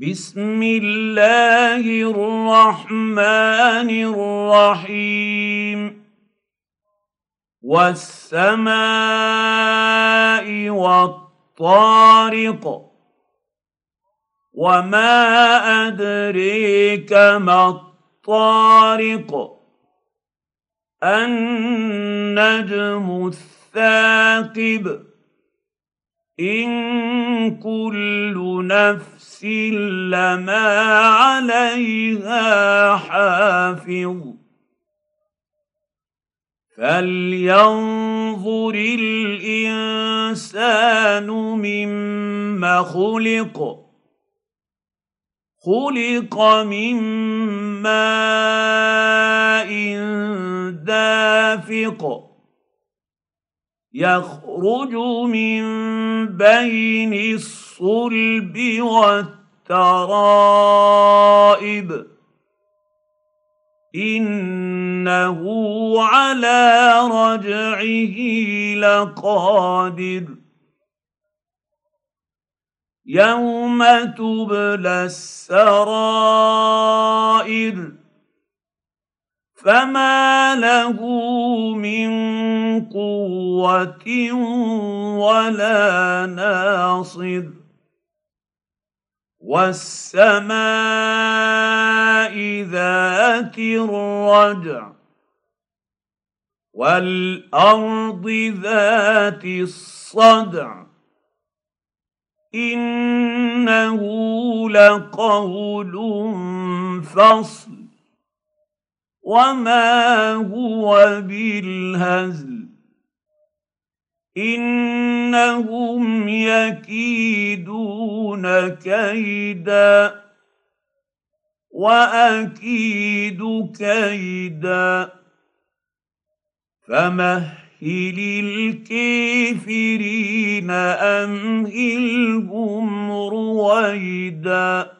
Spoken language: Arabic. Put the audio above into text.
بسم الله الرحمن الرحيم. والسماء والطارق. وما أدريك ما الطارق. النجم الثاقب. إن كل نفس لما عليها حافظ. فلينظر الانسان مما خلق. خلق من ماء دافق. يخرج من بين الصلب والترائب. إنه على رجعه لقادر. يوم تبلى السرائر. فما له من قوة ولا ناصر. والسماء ذات الرجع والأرض ذات الصدع إنه لقول فصل وما هو بالهزل إنهم يكيدون كيدا وأكيد كيدا. فمهل الكافرين أمهلهم رويدا.